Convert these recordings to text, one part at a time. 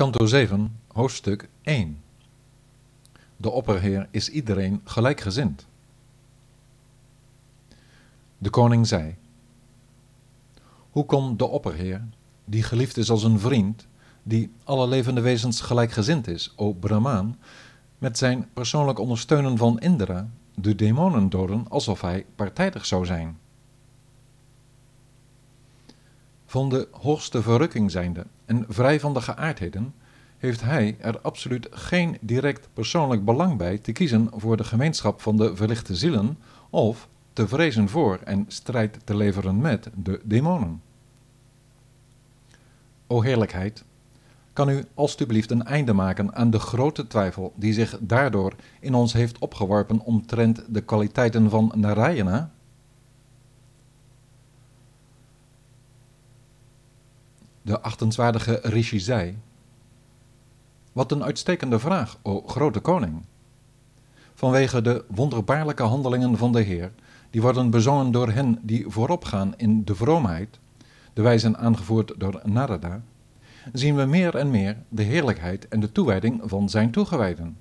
Kanto 7, hoofdstuk 1. De opperheer is iedereen gelijkgezind. De koning zei: Hoe kon de opperheer, die geliefd is als een vriend, die alle levende wezens gelijkgezind is, o Brahmaan, met zijn persoonlijk ondersteunen van Indra, de demonen doden alsof hij partijdig zou zijn? Van de hoogste verrukking zijnde en vrij van de geaardheden, heeft hij er absoluut geen direct persoonlijk belang bij te kiezen voor de gemeenschap van de verlichte zielen of te vrezen voor en strijd te leveren met de demonen. O heerlijkheid, kan u alstublieft een einde maken aan de grote twijfel die zich daardoor in ons heeft opgeworpen omtrent de kwaliteiten van Narayana? De achtenswaardige Rishi zei: Wat een uitstekende vraag, o grote koning! Vanwege de wonderbaarlijke handelingen van de Heer, die worden bezongen door hen die vooropgaan in de vroomheid, de wijzen aangevoerd door Narada, zien we meer en meer de heerlijkheid en de toewijding van zijn toegewijden.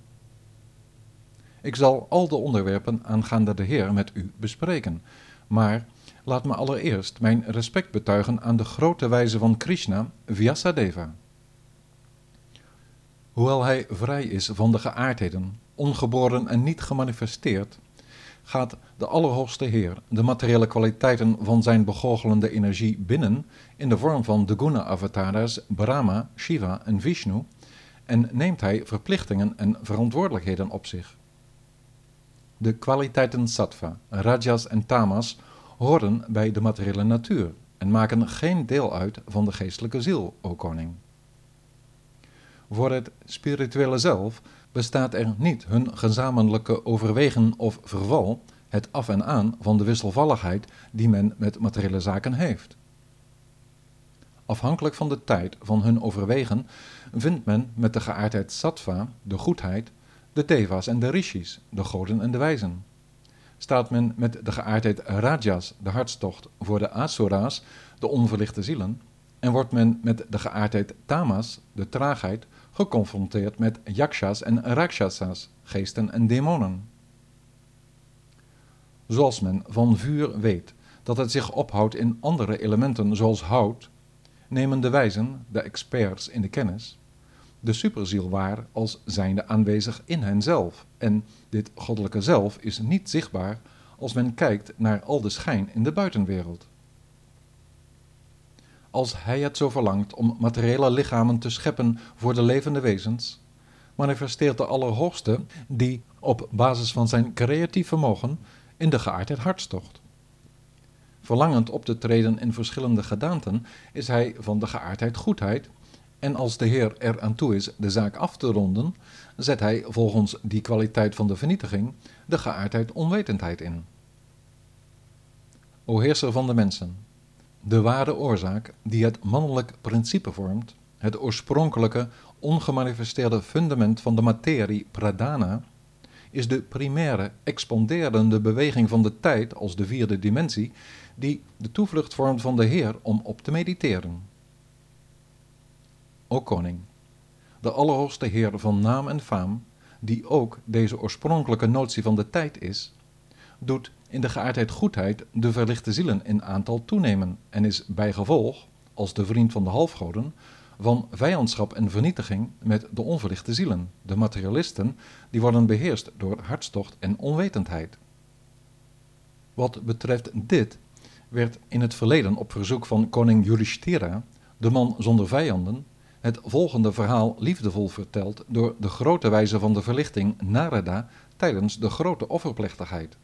Ik zal al de onderwerpen aangaande de Heer met u bespreken, maar laat me allereerst mijn respect betuigen aan de grote wijze van Krishna, Vyasadeva. Hoewel hij vrij is van de geaardheden, ongeboren en niet gemanifesteerd, gaat de Allerhoogste Heer de materiële kwaliteiten van zijn begoochelende energie binnen in de vorm van de guna-avatars Brahma, Shiva en Vishnu en neemt hij verplichtingen en verantwoordelijkheden op zich. De kwaliteiten sattva, rajas en tamas horen bij de materiële natuur en maken geen deel uit van de geestelijke ziel, o koning. Voor het spirituele zelf bestaat er niet hun gezamenlijke overwegen of verval, het af en aan van de wisselvalligheid die men met materiële zaken heeft. Afhankelijk van de tijd van hun overwegen vindt men met de geaardheid sattva, de goedheid, de devas en de rishis, de goden en de wijzen. Staat men met de geaardheid rajas, de hartstocht, voor de asura's, de onverlichte zielen, en wordt men met de geaardheid tamas, de traagheid, geconfronteerd met yakshas en rakshasas, geesten en demonen. Zoals men van vuur weet dat het zich ophoudt in andere elementen zoals hout, nemen de wijzen, de experts in de kennis, de superziel waar als zijnde aanwezig in henzelf. En dit goddelijke zelf is niet zichtbaar als men kijkt naar al de schijn in de buitenwereld. Als hij het zo verlangt om materiële lichamen te scheppen voor de levende wezens, manifesteert de Allerhoogste die op basis van zijn creatief vermogen in de geaardheid hartstocht. Verlangend op te treden in verschillende gedaanten is hij van de geaardheid goedheid en als de Heer er aan toe is de zaak af te ronden, zet hij volgens die kwaliteit van de vernietiging de geaardheid onwetendheid in. O heerser van de mensen, de ware oorzaak die het mannelijk principe vormt, het oorspronkelijke, ongemanifesteerde fundament van de materie pradana, is de primaire, expanderende beweging van de tijd als de vierde dimensie, die de toevlucht vormt van de Heer om op te mediteren. O koning, de Allerhoogste Heer van naam en faam, die ook deze oorspronkelijke notie van de tijd is, doet in de geaardheid goedheid de verlichte zielen in aantal toenemen en is bijgevolg, als de vriend van de halfgoden, van vijandschap en vernietiging met de onverlichte zielen, de materialisten, die worden beheerst door hartstocht en onwetendheid. Wat betreft dit, werd in het verleden op verzoek van koning Yudhishthira, de man zonder vijanden, het volgende verhaal liefdevol verteld door de grote wijze van de verlichting Narada tijdens de grote offerplechtigheid.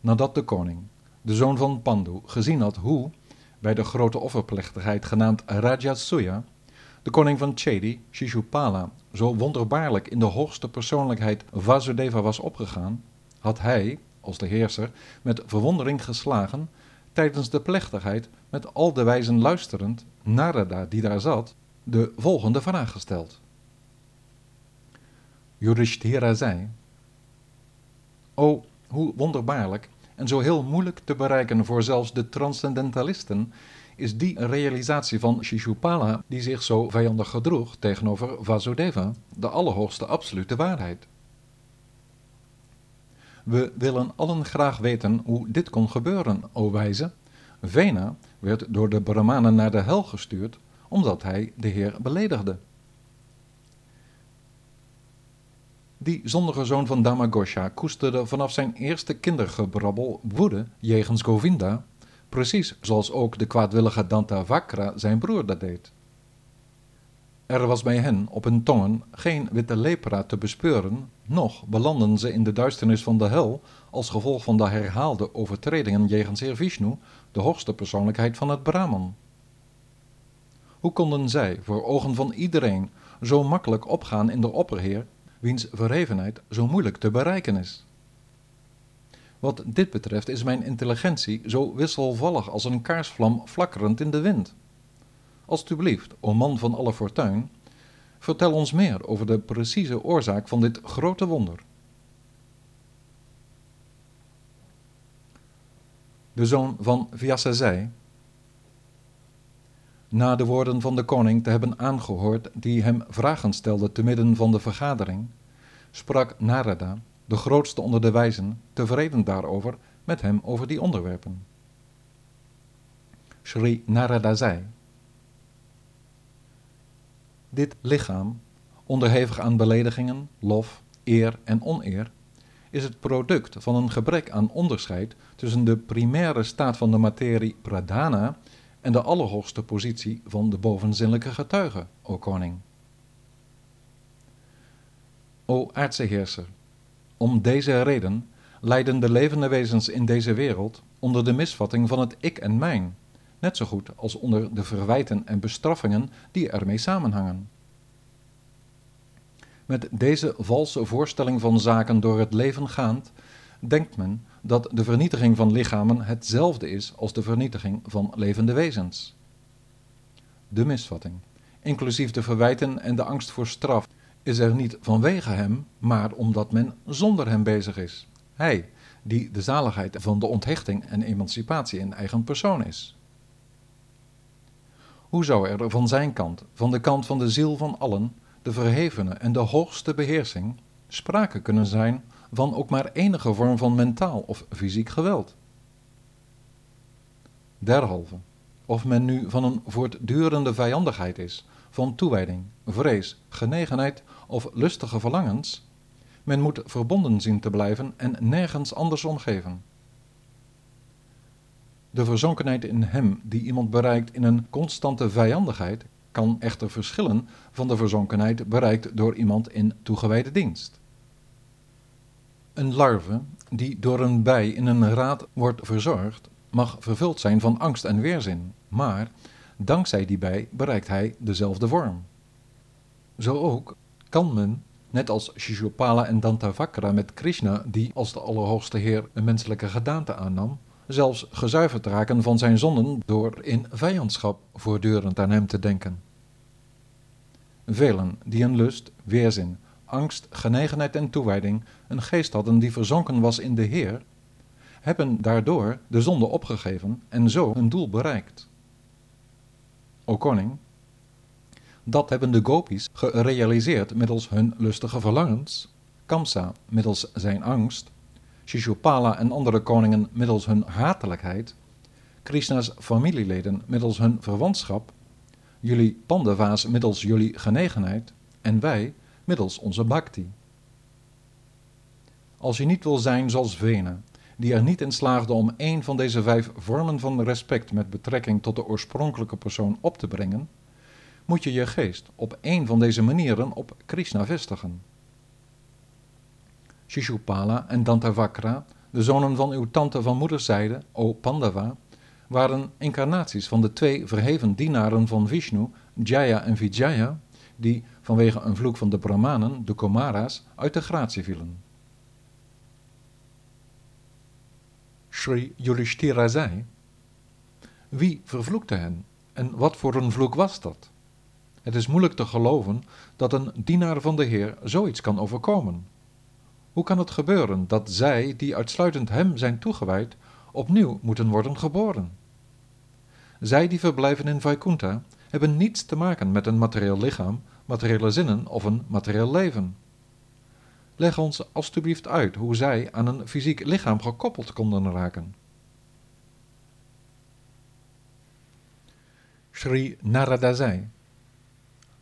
Nadat de koning, de zoon van Pandu, gezien had hoe, bij de grote offerplechtigheid genaamd Rajasuya, de koning van Chedi, Shishupala, zo wonderbaarlijk in de hoogste persoonlijkheid Vasudeva was opgegaan, had hij, als de heerser, met verwondering geslagen, tijdens de plechtigheid, met al de wijzen luisterend, Narada die daar zat, de volgende vraag gesteld. Yudhishthira zei, O, hoe wonderbaarlijk en zo heel moeilijk te bereiken voor zelfs de transcendentalisten, is die realisatie van Shishupala die zich zo vijandig gedroeg tegenover Vasudeva, de allerhoogste absolute waarheid. We willen allen graag weten hoe dit kon gebeuren, o wijze. Vena werd door de Brahmanen naar de hel gestuurd omdat hij de Heer beledigde. Die zondige zoon van Damagosha koesterde vanaf zijn eerste kindergebrabbel woede jegens Govinda, precies zoals ook de kwaadwillige Dantavakra zijn broer dat deed. Er was bij hen op hun tongen geen witte lepra te bespeuren, noch belanden ze in de duisternis van de hel als gevolg van de herhaalde overtredingen jegens Heer Vishnu, de hoogste persoonlijkheid van het Brahman. Hoe konden zij voor ogen van iedereen zo makkelijk opgaan in de opperheer, wiens verhevenheid zo moeilijk te bereiken is? Wat dit betreft is mijn intelligentie zo wisselvallig als een kaarsvlam flakkerend in de wind. Alsjeblieft, o man van alle fortuin, vertel ons meer over de precieze oorzaak van dit grote wonder. De zoon van Vyasa zei, na de woorden van de koning te hebben aangehoord die hem vragen stelde te midden van de vergadering, sprak Narada, de grootste onder de wijzen, tevreden daarover met hem over die onderwerpen. Sri Narada zei, dit lichaam, onderhevig aan beledigingen, lof, eer en oneer, is het product van een gebrek aan onderscheid tussen de primaire staat van de materie pradana en de allerhoogste positie van de bovenzinnelijke getuige, o koning. O aardse heerser, om deze reden lijden de levende wezens in deze wereld onder de misvatting van het ik en mijn, net zo goed als onder de verwijten en bestraffingen die ermee samenhangen. Met deze valse voorstelling van zaken door het leven gaand, denkt men dat de vernietiging van lichamen hetzelfde is als de vernietiging van levende wezens. De misvatting, inclusief de verwijten en de angst voor straf, is er niet vanwege hem, maar omdat men zonder hem bezig is. Hij, die de zaligheid van de onthechting en emancipatie in eigen persoon is. Hoe zou er van zijn kant, van de kant van de ziel van allen, de verhevene en de hoogste beheersing, sprake kunnen zijn van ook maar enige vorm van mentaal of fysiek geweld? Derhalve, of men nu van een voortdurende vijandigheid is, van toewijding, vrees, genegenheid of lustige verlangens, men moet verbonden zien te blijven en nergens anders omgeven. De verzonkenheid in hem die iemand bereikt in een constante vijandigheid kan echter verschillen van de verzonkenheid bereikt door iemand in toegewijde dienst. Een larve die door een bij in een raad wordt verzorgd, mag vervuld zijn van angst en weerzin, maar dankzij die bij bereikt hij dezelfde vorm. Zo ook kan men, net als Shishupala en Dantavakra met Krishna, die als de Allerhoogste Heer een menselijke gedaante aannam, zelfs gezuiverd raken van zijn zonden door in vijandschap voortdurend aan hem te denken. Velen die een lust, weerzin, angst, genegenheid en toewijding een geest hadden die verzonken was in de Heer, hebben daardoor de zonde opgegeven en zo hun doel bereikt. O koning, dat hebben de gopis gerealiseerd middels hun lustige verlangens, Kamsa middels zijn angst, Shishupala en andere koningen middels hun hatelijkheid, Krishna's familieleden middels hun verwantschap, jullie Pandava's middels jullie genegenheid en wij middels onze bhakti. Als je niet wil zijn zoals Vena, die er niet in slaagde om één van deze vijf vormen van respect met betrekking tot de oorspronkelijke persoon op te brengen, moet je je geest op één van deze manieren op Krishna vestigen. Shishupala en Dantavakra, de zonen van uw tante van moederszijde, O Pandava, waren incarnaties van de twee verheven dienaren van Vishnu, Jaya en Vijaya, die vanwege een vloek van de Brahmanen, de Komara's, uit de gratie vielen. Sri Yudhishthira zei, wie vervloekte hen en wat voor een vloek was dat? Het is moeilijk te geloven dat een dienaar van de Heer zoiets kan overkomen. Hoe kan het gebeuren dat zij, die uitsluitend Hem zijn toegewijd, opnieuw moeten worden geboren? Zij die verblijven in Vaikuntha hebben niets te maken met een materieel lichaam, materiële zinnen of een materieel leven. Leg ons alstublieft uit hoe zij aan een fysiek lichaam gekoppeld konden raken. Sri Narada zei: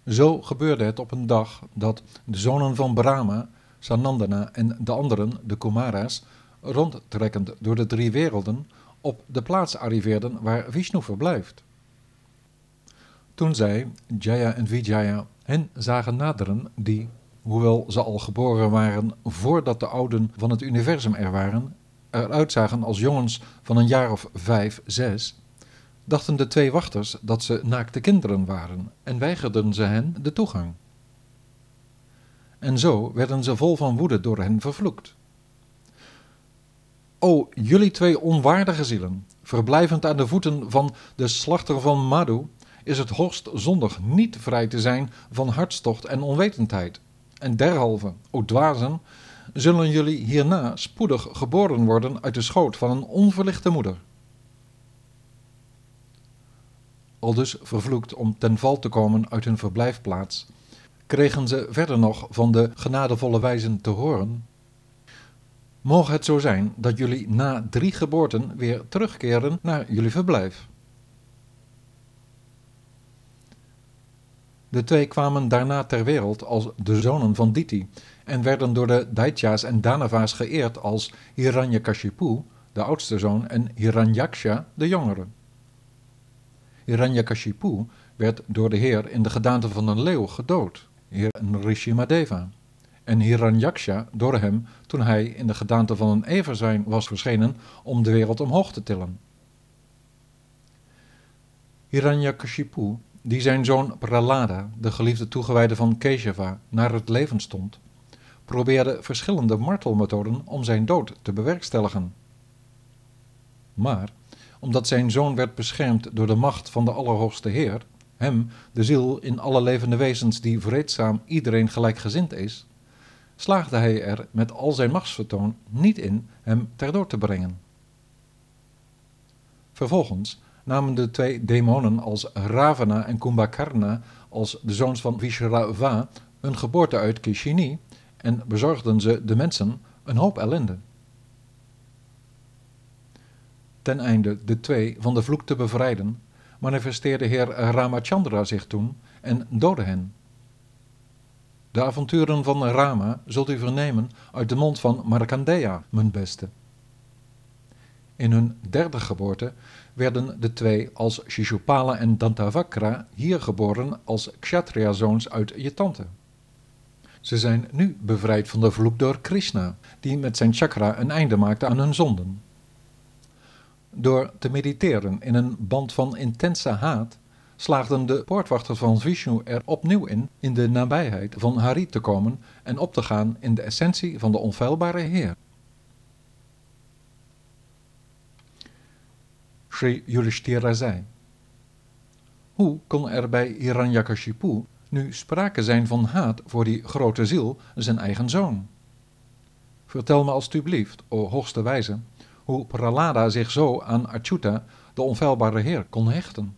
Zo gebeurde het op een dag dat de zonen van Brahma, Sanandana en de anderen, de Kumaras, rondtrekkend door de drie werelden, op de plaats arriveerden waar Vishnu verblijft. Toen zij, Jaya en Vijaya, hen zagen naderen, die, hoewel ze al geboren waren voordat de ouden van het universum er waren, eruit zagen als jongens van een jaar of vijf, zes, dachten de twee wachters dat ze naakte kinderen waren en weigerden ze hen de toegang. En zo werden ze vol van woede door hen vervloekt. O, jullie twee onwaardige zielen, verblijvend aan de voeten van de slachter van Madhu, is het hoogst zondig niet vrij te zijn van hartstocht en onwetendheid. En derhalve, o dwazen, zullen jullie hierna spoedig geboren worden uit de schoot van een onverlichte moeder. Al dus vervloekt om ten val te komen uit hun verblijfplaats, kregen ze verder nog van de genadevolle wijzen te horen Mogen het zo zijn dat jullie na drie geboorten weer terugkeren naar jullie verblijf. De twee kwamen daarna ter wereld als de zonen van Diti en werden door de Daitya's en Danava's geëerd als Hiranyakashipu, de oudste zoon, en Hiranyaksha, de jongere. Hiranyakashipu werd door de heer in de gedaante van een leeuw gedood, heer Rishimadeva en Hiranyaksha door hem toen hij in de gedaante van een everzwijn was verschenen om de wereld omhoog te tillen. Hiranyakashipu, die zijn zoon Pralada, de geliefde toegewijde van Keshava, naar het leven stond, probeerde verschillende martelmethoden om zijn dood te bewerkstelligen. Maar, omdat zijn zoon werd beschermd door de macht van de Allerhoogste Heer, hem, de ziel in alle levende wezens die vreedzaam iedereen gelijkgezind is, slaagde hij er met al zijn machtsvertoon niet in hem ter te brengen. Vervolgens namen de twee demonen als Ravana en Kumbhakarna als de zoons van Vishrava hun geboorte uit Kishini en bezorgden ze de mensen een hoop ellende. Ten einde de twee van de vloek te bevrijden, manifesteerde heer Ramachandra zich toen en doodde hen. De avonturen van Rama zult u vernemen uit de mond van Markandeya, mijn beste. In hun derde geboorte werden de twee als Shishupala en Dantavakra hier geboren als Kshatriya-zoons uit je tante. Ze zijn nu bevrijd van de vloek door Krishna, die met zijn chakra een einde maakte aan hun zonden. Door te mediteren in een band van intense haat slaagden de poortwachters van Vishnu er opnieuw in in de nabijheid van Hari te komen en op te gaan in de essentie van de onfeilbare Heer. Sri Yudhishthira zei, Hoe kon er bij Hiranyakashipu nu sprake zijn van haat voor die grote ziel, zijn eigen zoon? Vertel me alstublieft, o hoogste wijze, hoe Pralada zich zo aan Achyuta, de onfeilbare Heer, kon hechten.